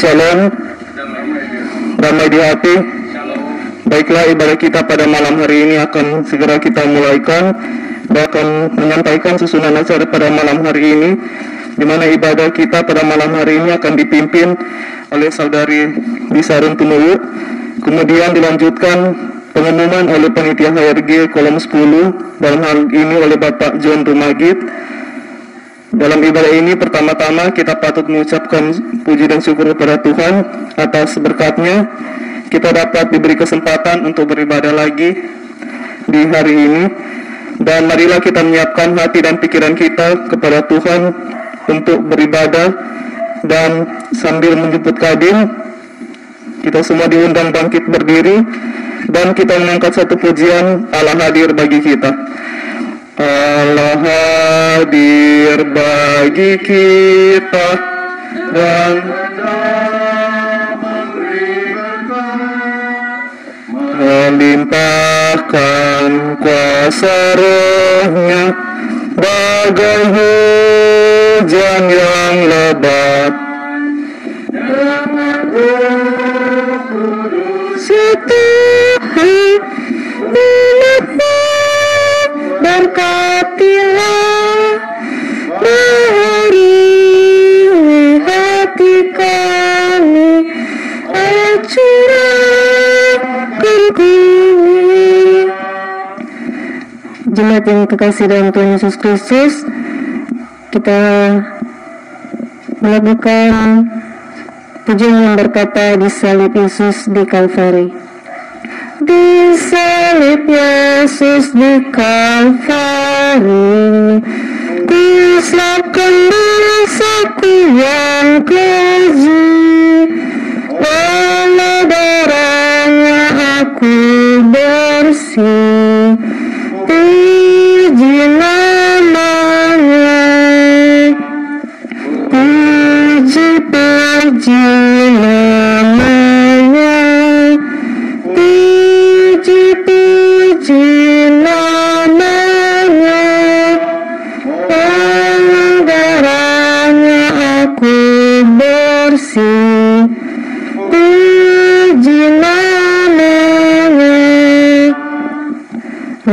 Shalom, damai di hati. Baiklah ibadah kita pada malam hari ini akan segera kita mulaikan dan akan menyampaikan susunan acara pada malam hari ini di mana ibadah kita pada malam hari ini akan dipimpin oleh saudari Bisarun Tunuwu kemudian dilanjutkan pengumuman oleh panitia HRG kolom 10 dalam hal ini oleh Bapak John Rumagit dalam ibadah ini pertama-tama kita patut mengucapkan puji dan syukur kepada Tuhan atas berkatnya. Kita dapat diberi kesempatan untuk beribadah lagi di hari ini. Dan marilah kita menyiapkan hati dan pikiran kita kepada Tuhan untuk beribadah. Dan sambil menjemput kadin kita semua diundang bangkit berdiri. Dan kita mengangkat satu pujian Allah hadir bagi kita. Allah hadir bagi kita. Dan melimpahkan kuasa rohnya bagai hujan yang lebat. Tuhan milikmu Jemaat yang kekasih dalam Tuhan Yesus Kristus kita melakukan pujian yang berkata di salib Yesus di Kalvari di salib Yesus di Kalvari Kusapkan dosaku yang keji. Oleh darahnya aku bersih. Puji namanya. Puji puji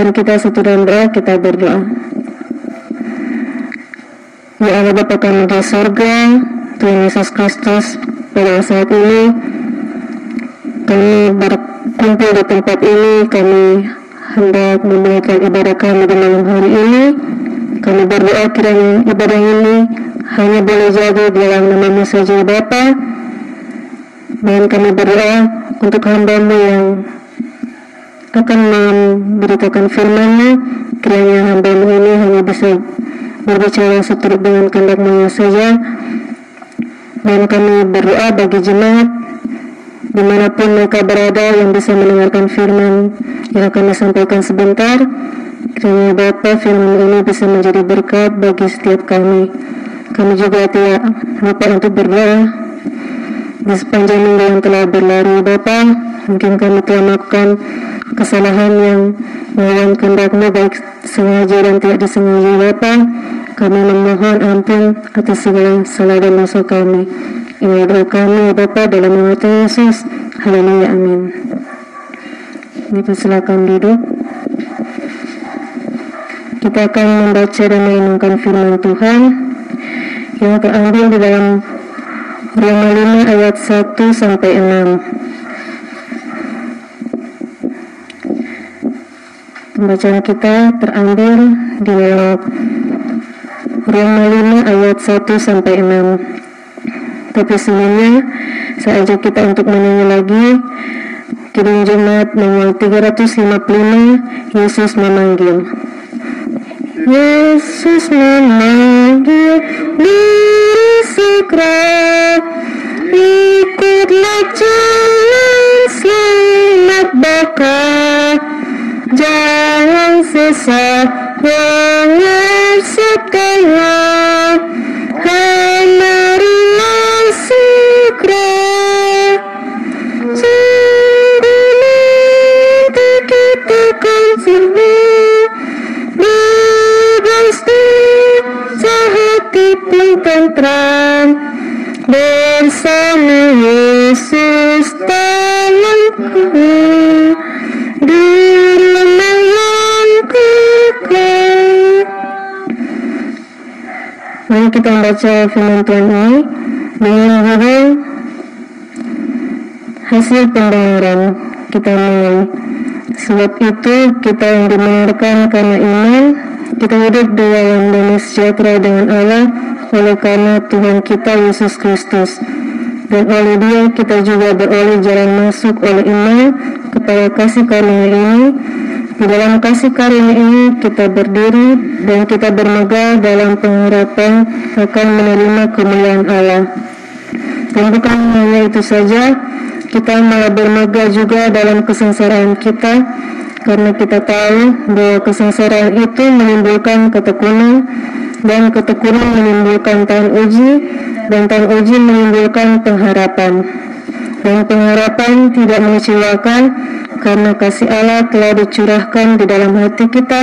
Mari kita satu dalam doa, kita berdoa. Ya Allah Bapa kami di surga, Tuhan Yesus Kristus, pada saat ini kami berkumpul di tempat ini, kami hendak memulaikan ibadah kami di malam hari ini. Kami berdoa kiranya ibadah ini hanya boleh jadi di dalam namamu saja Bapa. Dan kami berdoa untuk hambamu yang akan memberitakan firman-Nya, kiranya hambamu ini hanya bisa berbicara seturut dengan kehendakmu saja. Dan kami berdoa bagi jemaat di mana pun mereka berada yang bisa mendengarkan firman yang akan disampaikan sebentar. Kiranya Bapa firman ini bisa menjadi berkat bagi setiap kami. Kami juga tidak lupa untuk berdoa di sepanjang minggu yang telah berlalu Bapa. Mungkin kami telah melakukan kesalahan yang melawan kehendakmu baik sengaja dan tidak disengaja Bapa. Kami memohon ampun atas segala salah dan dosa kami. Ini doa kami Bapa dalam nama Tuhan Yesus. Haleluya amin. Kita silakan duduk. Kita akan membaca dan merenungkan firman Tuhan yang terambil di dalam Roma 5 ayat 1 sampai 6. Pembacaan kita terambil di Roma 5 ayat 1 sampai 6. Tapi sebelumnya saya ajak kita untuk menyanyi lagi. Kirim Jumat nomor 355 Yesus memanggil. Yesus memanggil diri segera. Ikutlah jalan selamat baka Jangan sesat mengersatkannya Marilah segera. Sungguh nanti kita kan sembuh Bebas sehati pun tentram. Bersama Mari kita membaca firman Tuhan ini dengan judul hasil pendengaran kita mulai. Sebab itu kita yang dibenarkan karena iman, kita hidup di dalam damai sejahtera dengan Allah oleh karena Tuhan kita Yesus Kristus. Dan oleh dia kita juga beroleh jalan masuk oleh iman kepada kasih karunia ini. Di dalam kasih karunia ini kita berdiri dan kita bermegah dalam pengharapan akan menerima kemuliaan Allah. Dan bukan hanya itu saja, kita malah bermegah juga dalam kesengsaraan kita karena kita tahu bahwa kesengsaraan itu menimbulkan ketekunan dan ketekunan menimbulkan tahan uji dan tahan uji menimbulkan pengharapan dan pengharapan tidak mengecewakan karena kasih Allah telah dicurahkan di dalam hati kita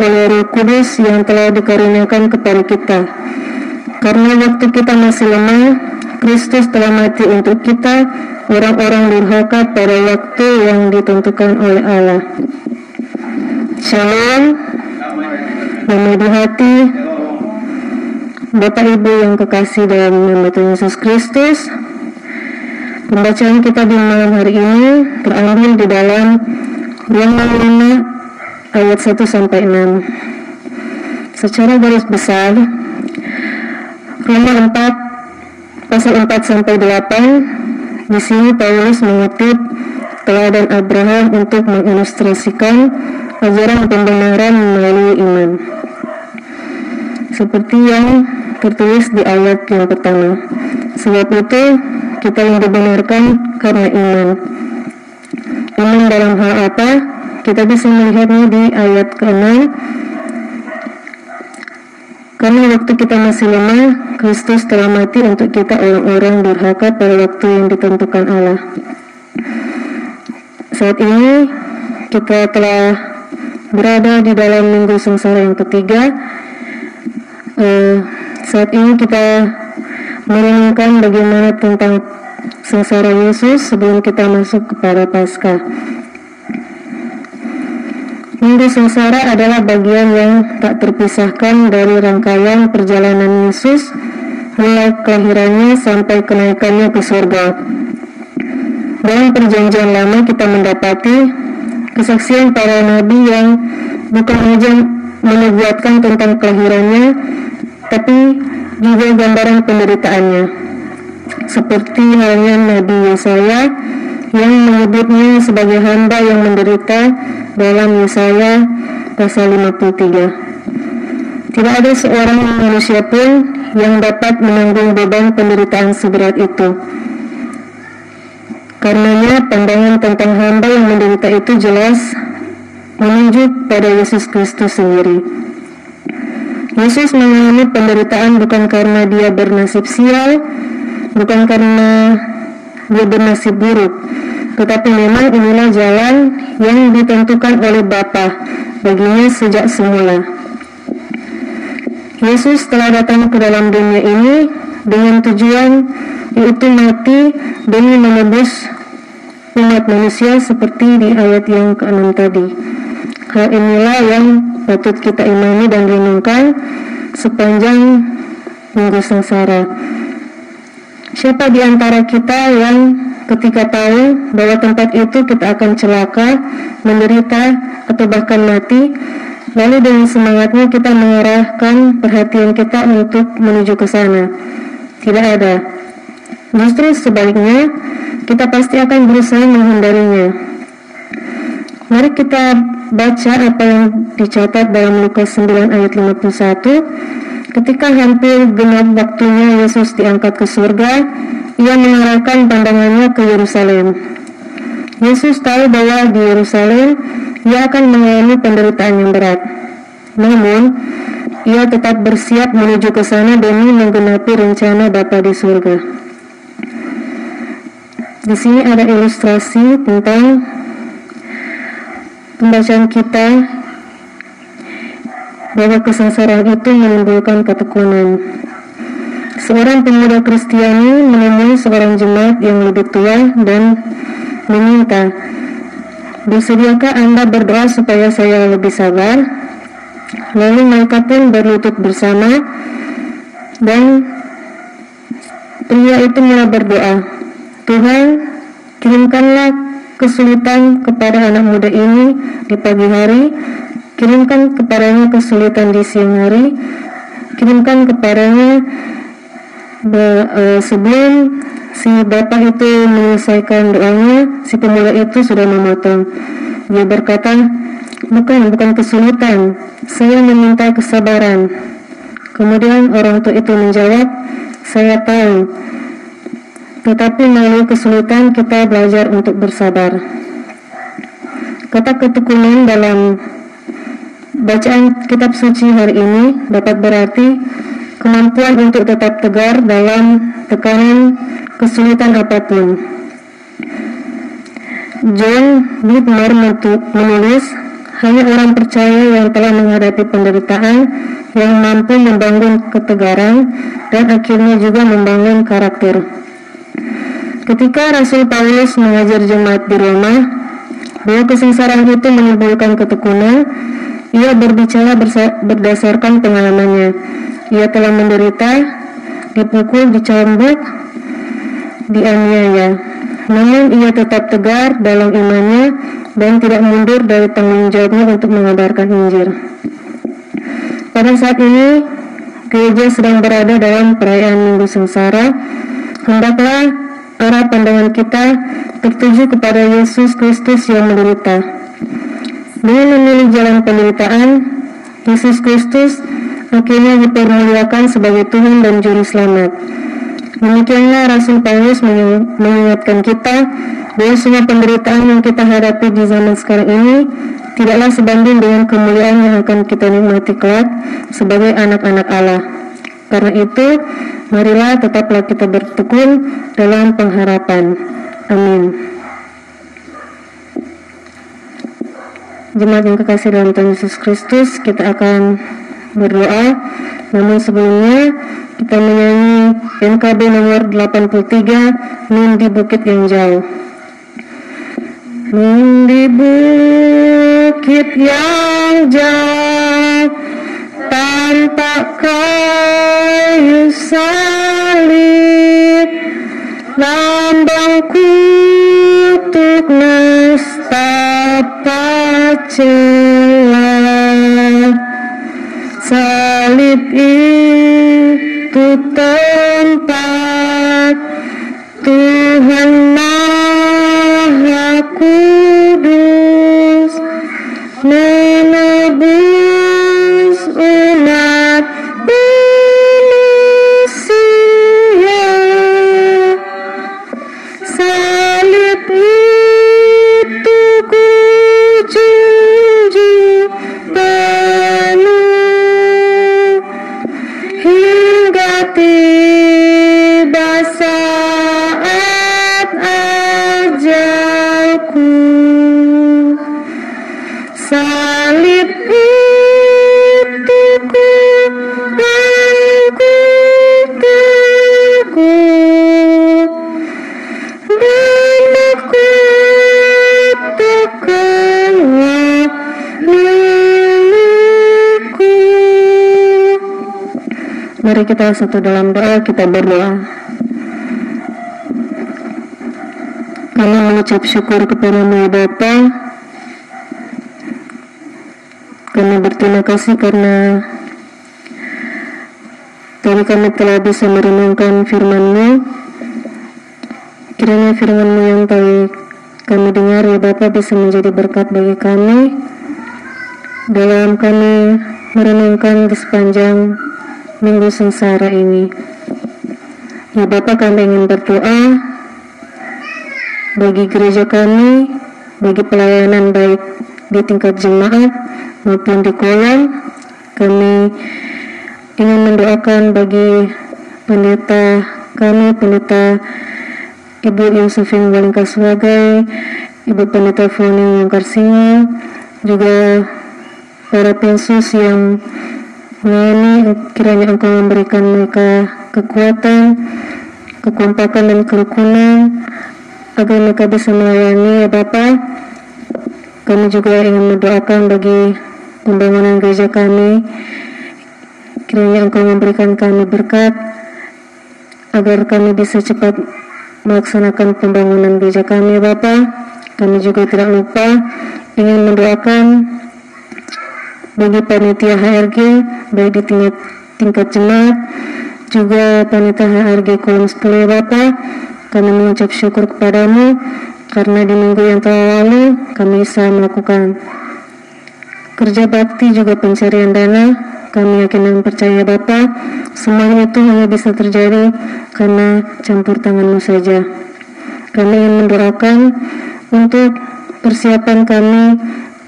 oleh Roh Kudus yang telah dikaruniakan kepada kita karena waktu kita masih lemah Kristus telah mati untuk kita orang-orang durhaka pada waktu yang ditentukan oleh Allah. Shalom, damai di hati, Bapak Ibu yang kekasih dalam nama Tuhan Yesus Kristus. Pembacaan kita di malam hari ini terambil di dalam Roma 5 ayat 1 sampai 6. Secara garis besar, Roma 4 pasal 4 sampai 8 di sini Paulus mengutip teladan Abraham untuk mengilustrasikan ajaran pembenaran melalui iman. Seperti yang tertulis di ayat yang pertama. Sebab itu kita yang dibenarkan karena iman. Iman dalam hal apa? Kita bisa melihatnya di ayat ke-6 karena waktu kita masih lemah, Kristus telah mati untuk kita orang-orang durhaka pada waktu yang ditentukan Allah. Saat ini kita telah berada di dalam minggu sengsara yang ketiga. Uh, saat ini kita merenungkan bagaimana tentang sengsara Yesus sebelum kita masuk kepada Paskah. Minggu sengsara adalah bagian yang tak terpisahkan dari rangkaian perjalanan Yesus mulai kelahirannya sampai kenaikannya ke surga. Dalam perjanjian lama kita mendapati kesaksian para nabi yang bukan saja menubuatkan tentang kelahirannya, tapi juga gambaran penderitaannya. Seperti halnya Nabi Yesaya yang menyebutnya sebagai hamba yang menderita dalam Yesaya pasal 53. Tidak ada seorang manusia pun yang dapat menanggung beban penderitaan seberat itu. Karenanya pandangan tentang hamba yang menderita itu jelas menunjuk pada Yesus Kristus sendiri. Yesus mengalami penderitaan bukan karena dia bernasib sial, bukan karena dia bernasib buruk, tetapi memang inilah jalan yang ditentukan oleh Bapa baginya sejak semula. Yesus telah datang ke dalam dunia ini dengan tujuan yaitu mati demi menebus umat manusia seperti di ayat yang ke-6 tadi. Hal inilah yang patut kita imani dan renungkan sepanjang minggu sengsara. Siapa di antara kita yang ketika tahu bahwa tempat itu kita akan celaka, menderita, atau bahkan mati, lalu dengan semangatnya kita mengarahkan perhatian kita untuk menuju ke sana? Tidak ada. Justru sebaliknya, kita pasti akan berusaha menghindarinya. Mari kita baca apa yang dicatat dalam Lukas 9 ayat 51. Ketika hampir genap waktunya Yesus diangkat ke surga, ia mengarahkan pandangannya ke Yerusalem. Yesus tahu bahwa di Yerusalem ia akan mengalami penderitaan yang berat. Namun, ia tetap bersiap menuju ke sana demi menggenapi rencana Bapa di surga. Di sini ada ilustrasi tentang pembacaan kita bahwa kesengsaraan itu menimbulkan ketekunan. Seorang pemuda Kristiani menemui seorang jemaat yang lebih tua dan meminta, Bersediakah Anda berdoa supaya saya lebih sabar? Lalu mereka pun berlutut bersama dan pria itu mulai berdoa, Tuhan, kirimkanlah kesulitan kepada anak muda ini di pagi hari, kirimkan kepadanya kesulitan di siang hari, kirimkan kepadanya uh, sebelum si bapak itu menyelesaikan doanya, si pemuda itu sudah memotong. Dia berkata, bukan, bukan kesulitan, saya meminta kesabaran. Kemudian orang tua itu menjawab, saya tahu, tetapi melalui kesulitan kita belajar untuk bersabar. Kata ketekunan dalam bacaan kitab suci hari ini dapat berarti kemampuan untuk tetap tegar dalam tekanan kesulitan apa pun. John Whitmer menulis, hanya orang percaya yang telah menghadapi penderitaan yang mampu membangun ketegaran dan akhirnya juga membangun karakter. Ketika Rasul Paulus mengajar jemaat di Roma, bahwa kesengsaraan itu menimbulkan ketekunan, ia berbicara berdasarkan pengalamannya. Ia telah menderita, dipukul, dicambuk, dianiaya. Namun ia tetap tegar dalam imannya dan tidak mundur dari tanggung jawabnya untuk mengabarkan Injil. Pada saat ini, gereja sedang berada dalam perayaan Minggu Sengsara. Hendaklah arah pandangan kita tertuju kepada Yesus Kristus yang menderita. Dengan memilih jalan penderitaan, Yesus Kristus akhirnya dipermuliakan sebagai Tuhan dan Juru Selamat. Demikianlah Rasul Paulus mengingatkan kita bahwa semua penderitaan yang kita hadapi di zaman sekarang ini tidaklah sebanding dengan kemuliaan yang akan kita nikmati kelak sebagai anak-anak Allah. Karena itu, marilah tetaplah kita bertekun dalam pengharapan. Amin. Jemaat yang kekasih dalam Tuhan Yesus Kristus, kita akan berdoa. Namun sebelumnya, kita menyanyi NKB nomor 83 Nun di Bukit yang Jauh Nun di bukit yang jauh Tampak kayu salib Lambang kutuk nestapa celah. Salib itu tempat Mari kita satu dalam doa, kita berdoa. Kami mengucap syukur kepada ya Bapa. Kami berterima kasih karena tadi kami telah bisa merenungkan firman-Mu. Kiranya firman-Mu yang tadi kami dengar ya Bapa bisa menjadi berkat bagi kami dalam kami merenungkan di sepanjang minggu sengsara ini. Ya Bapak kami ingin berdoa bagi gereja kami, bagi pelayanan baik di tingkat jemaat maupun di kolam. Kami ingin mendoakan bagi pendeta kami, pendeta Ibu Yusufin Walingka Swagai, Ibu Pendeta Foni yang Karsinga, juga para pensus yang melayani kiranya engkau memberikan mereka kekuatan, kekompakan dan kerukunan agar mereka bisa melayani ya Bapak. Kami juga ingin mendoakan bagi pembangunan gereja kami. Kiranya Engkau memberikan kami berkat agar kami bisa cepat melaksanakan pembangunan gereja kami ya Bapak. Kami juga tidak lupa ingin mendoakan bagi panitia HRG baik di tingkat, tingkat jemaat juga panitia HRG kolom 10 ya kami mengucap syukur kepadamu karena di minggu yang telah lalu kami bisa melakukan kerja bakti juga pencarian dana. Kami yakin dan percaya Bapak semua itu hanya bisa terjadi karena campur tanganmu saja. Kami ingin mendoakan untuk persiapan kami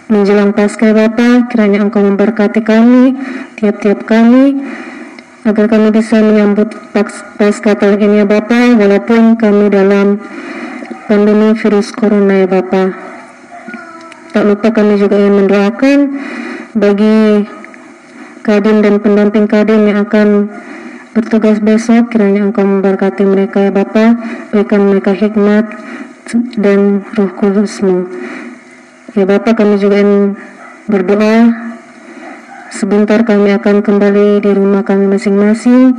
menjelang pasca Bapa, kiranya Engkau memberkati kami, tiap-tiap kami, agar kami bisa menyambut pasca tahun ini ya Bapa, walaupun kami dalam pandemi virus corona ya Bapa. Tak lupa kami juga ingin mendoakan bagi kadin dan pendamping kadin yang akan bertugas besok, kiranya Engkau memberkati mereka ya Bapa, berikan mereka hikmat dan roh kudusmu. Ya Bapak kami juga ingin berdoa Sebentar kami akan kembali di rumah kami masing-masing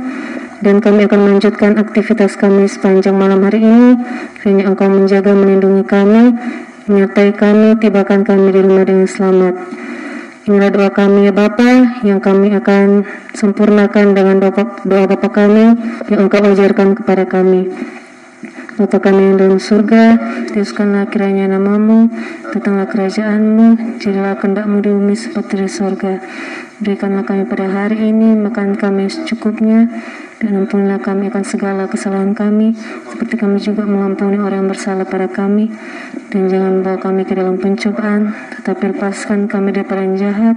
dan kami akan melanjutkan aktivitas kami sepanjang malam hari ini. Kiranya Engkau menjaga melindungi kami, menyertai kami, tibakan kami di rumah dengan selamat. Inilah doa kami ya Bapa yang kami akan sempurnakan dengan doa, doa Bapa kami yang Engkau ajarkan kepada kami. Bapa kami yang dalam surga, diuskanlah kiranya namamu, datanglah kerajaanmu, jadilah kehendakmu di bumi seperti di surga. Berikanlah kami pada hari ini makan kami secukupnya, dan ampunilah kami akan segala kesalahan kami, seperti kami juga mengampuni orang yang bersalah pada kami. Dan jangan bawa kami ke dalam pencobaan, tetapi lepaskan kami daripada yang jahat,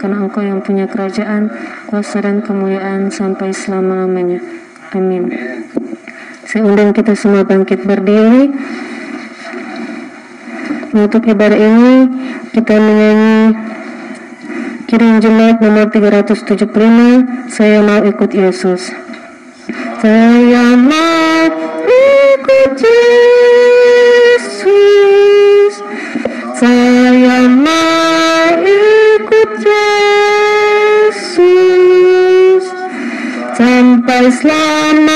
karena engkau yang punya kerajaan, kuasa dan kemuliaan sampai selama-lamanya. Amin. Saya undang kita semua bangkit berdiri. Untuk ibadah ini kita menyanyi kirim jemaat nomor 375 Saya mau ikut Yesus. Saya mau ikut Yesus. Saya mau ikut Yesus. Sampai selama-lamanya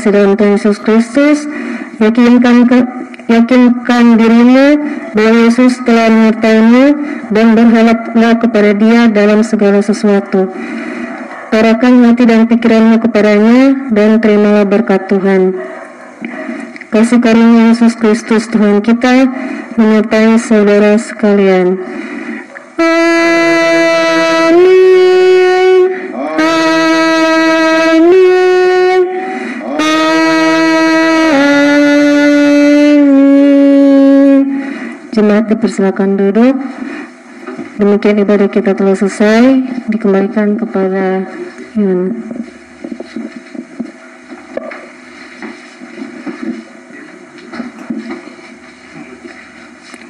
dalam Tuhan Yesus Kristus Yakinkan ke, yakinkan dirimu bahwa Yesus telah menyertaimu dan berharaplah kepada Dia dalam segala sesuatu. Arahkan hati dan pikiranmu kepadanya dan terimalah berkat Tuhan. Kasih karunia Yesus Kristus Tuhan kita menyertai saudara sekalian. Amin. Jemaat dipersilakan duduk. Demikian ibadah kita telah selesai. Dikembalikan kepada Yun.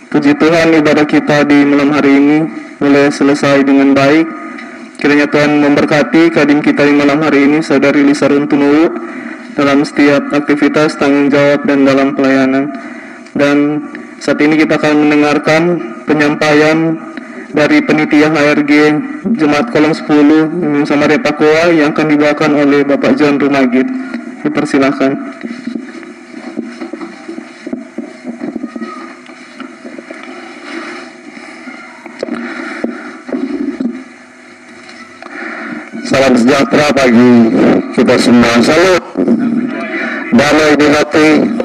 Puji Tuhan ibadah kita di malam hari ini boleh selesai dengan baik. Kiranya Tuhan memberkati kadim kita di malam hari ini, Saudari Lisa Runtunuwu, dalam setiap aktivitas, tanggung jawab, dan dalam pelayanan. Dan saat ini kita akan mendengarkan penyampaian dari penitia HRG Jemaat Kolom 10 Samaria Pakoa yang akan dibawakan oleh Bapak John Rumagit. Dipersilakan. Salam sejahtera bagi kita semua. Salut. Damai di hati.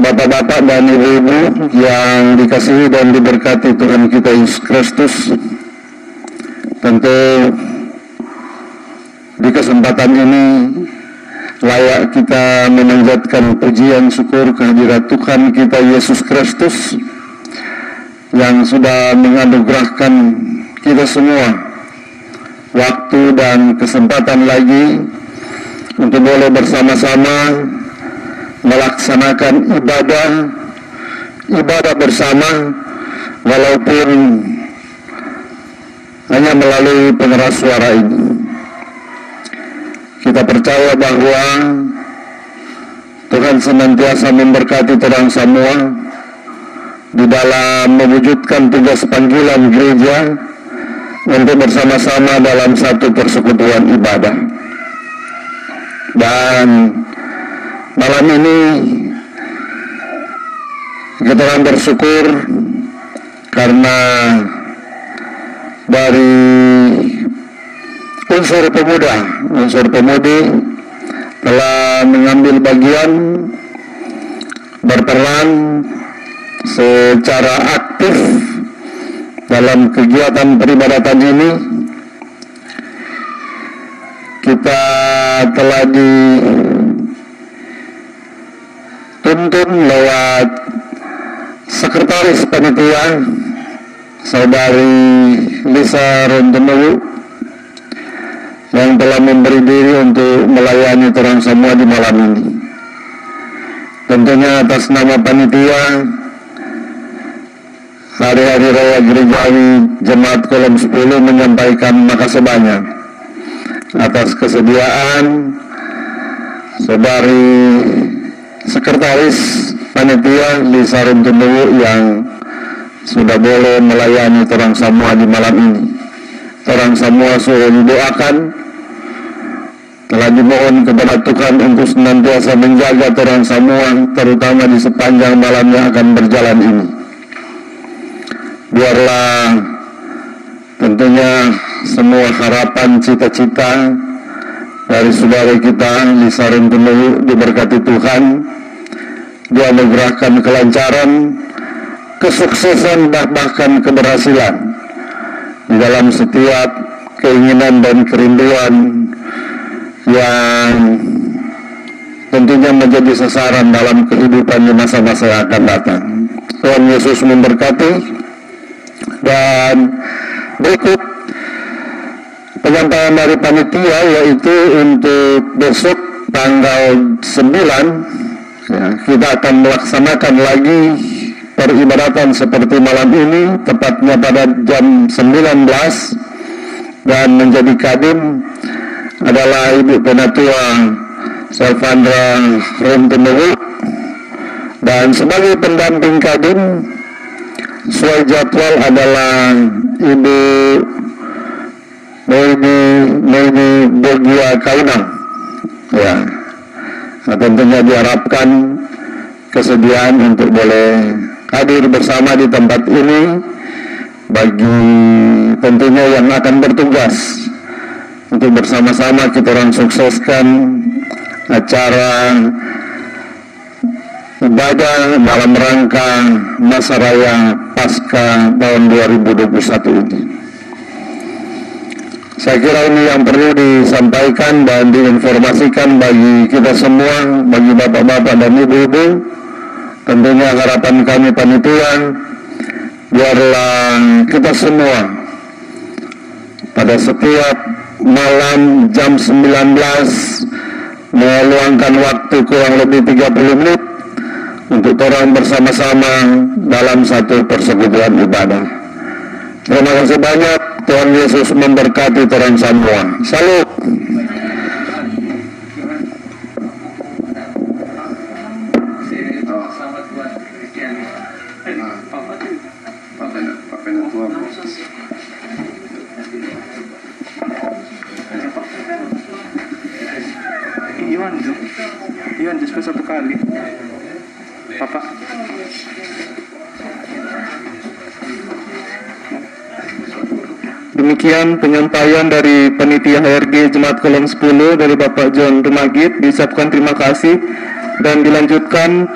Bapak-bapak dan ibu-ibu yang dikasihi dan diberkati Tuhan kita Yesus Kristus. Tentu di kesempatan ini layak kita memanjatkan pujian syukur kehadirat Tuhan kita Yesus Kristus yang sudah menganugerahkan kita semua waktu dan kesempatan lagi untuk boleh bersama-sama melaksanakan ibadah ibadah bersama walaupun hanya melalui pengeras suara ini. Kita percaya bahwa Tuhan senantiasa memberkati terang semua di dalam mewujudkan tugas panggilan gereja untuk bersama-sama dalam satu persekutuan ibadah. Dan malam ini kita akan bersyukur karena dari unsur pemuda, unsur pemudi telah mengambil bagian berperan secara aktif dalam kegiatan peribadatan ini. Kita telah dituntun lewat sekretaris panitia saudari Lisa Rondemewu yang telah memberi diri untuk melayani terang semua di malam ini. Tentunya atas nama panitia hari-hari raya gerejawi Jemaat Kolom 10 menyampaikan makasih banyak atas kesediaan saudari sekretaris panitia Lisa Runtunuwu yang sudah boleh melayani orang semua di malam ini. Orang semua sudah didoakan telah dimohon kepada Tuhan untuk senantiasa menjaga orang semua terutama di sepanjang malam yang akan berjalan ini. Biarlah tentunya semua harapan cita-cita dari saudara kita Lisa Runtunuwu diberkati Tuhan. Dia menggerakkan kelancaran kesuksesan bahkan keberhasilan. Di dalam setiap keinginan dan kerinduan yang tentunya menjadi sasaran dalam kehidupan di masa-masa yang akan datang. Tuhan Yesus memberkati. Dan berikut penyampaian dari panitia yaitu untuk besok tanggal 9 ya, kita akan melaksanakan lagi peribadatan seperti malam ini tepatnya pada jam 19 dan menjadi kadim adalah Ibu Penatua Selvandra Rentemewu. Dan sebagai pendamping kadim sesuai jadwal adalah Ibu Noini Noini Bogia Kaunang ya nah, tentunya diharapkan kesediaan untuk boleh hadir bersama di tempat ini bagi tentunya yang akan bertugas untuk bersama-sama kita orang sukseskan acara ibadah dalam rangka masa raya pasca tahun 2021 ini. Saya kira ini yang perlu disampaikan dan diinformasikan bagi kita semua, bagi bapak-bapak dan ibu-ibu, Tentunya harapan kami panitia biarlah kita semua pada setiap malam jam 19 meluangkan waktu kurang lebih 30 menit untuk orang bersama-sama dalam satu persekutuan ibadah. Terima kasih banyak. Tuhan Yesus memberkati orang semua. Salut. Demikian penyampaian dari penitia HRG Jemaat Kolom 10 dari Bapak John Rumagit diucapkan terima kasih dan dilanjutkan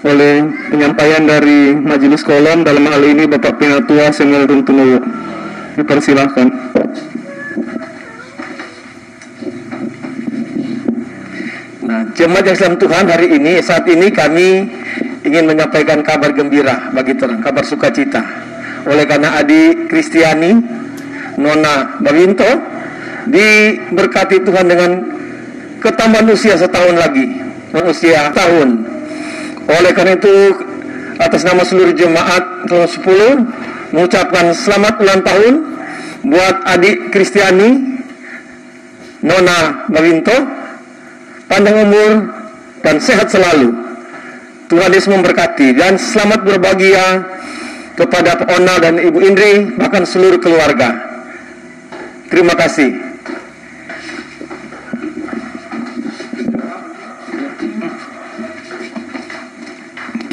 oleh penyampaian dari Majelis Kolom dalam hal ini Bapak Penatua Samuel Runtunuwo. Dipersilahkan. Nah, jemaat yang Islam Tuhan hari ini, saat ini kami ingin menyampaikan kabar gembira bagi terang, kabar sukacita. Oleh karena Adi Kristiani, Nona Bawinto, diberkati Tuhan dengan ketambahan usia setahun lagi, usia tahun. Oleh karena itu, atas nama seluruh jemaat tahun 10, mengucapkan selamat ulang tahun buat adik Kristiani, Nona Bawinto, panjang umur dan sehat selalu. Tuhan Yesus memberkati dan selamat berbahagia kepada Ona dan Ibu Indri bahkan seluruh keluarga. Terima kasih.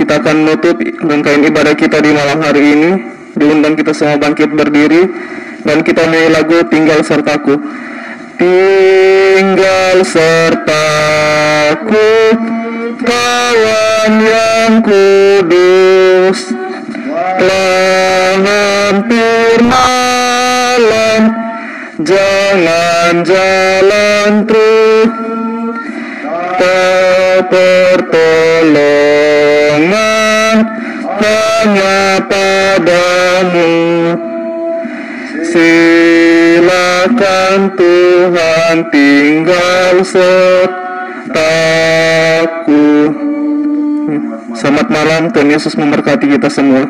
Kita akan menutup rangkaian ibadah kita di malam hari ini. Diundang kita semua bangkit berdiri dan kita mulai lagu Tinggal Sertaku tinggal sertaku kawan yang kudus telah hampir jangan jalan terus pertolongan hanya padamu silakan Tuhan tinggal sertaku. Selamat malam, Tuhan Yesus memberkati kita semua.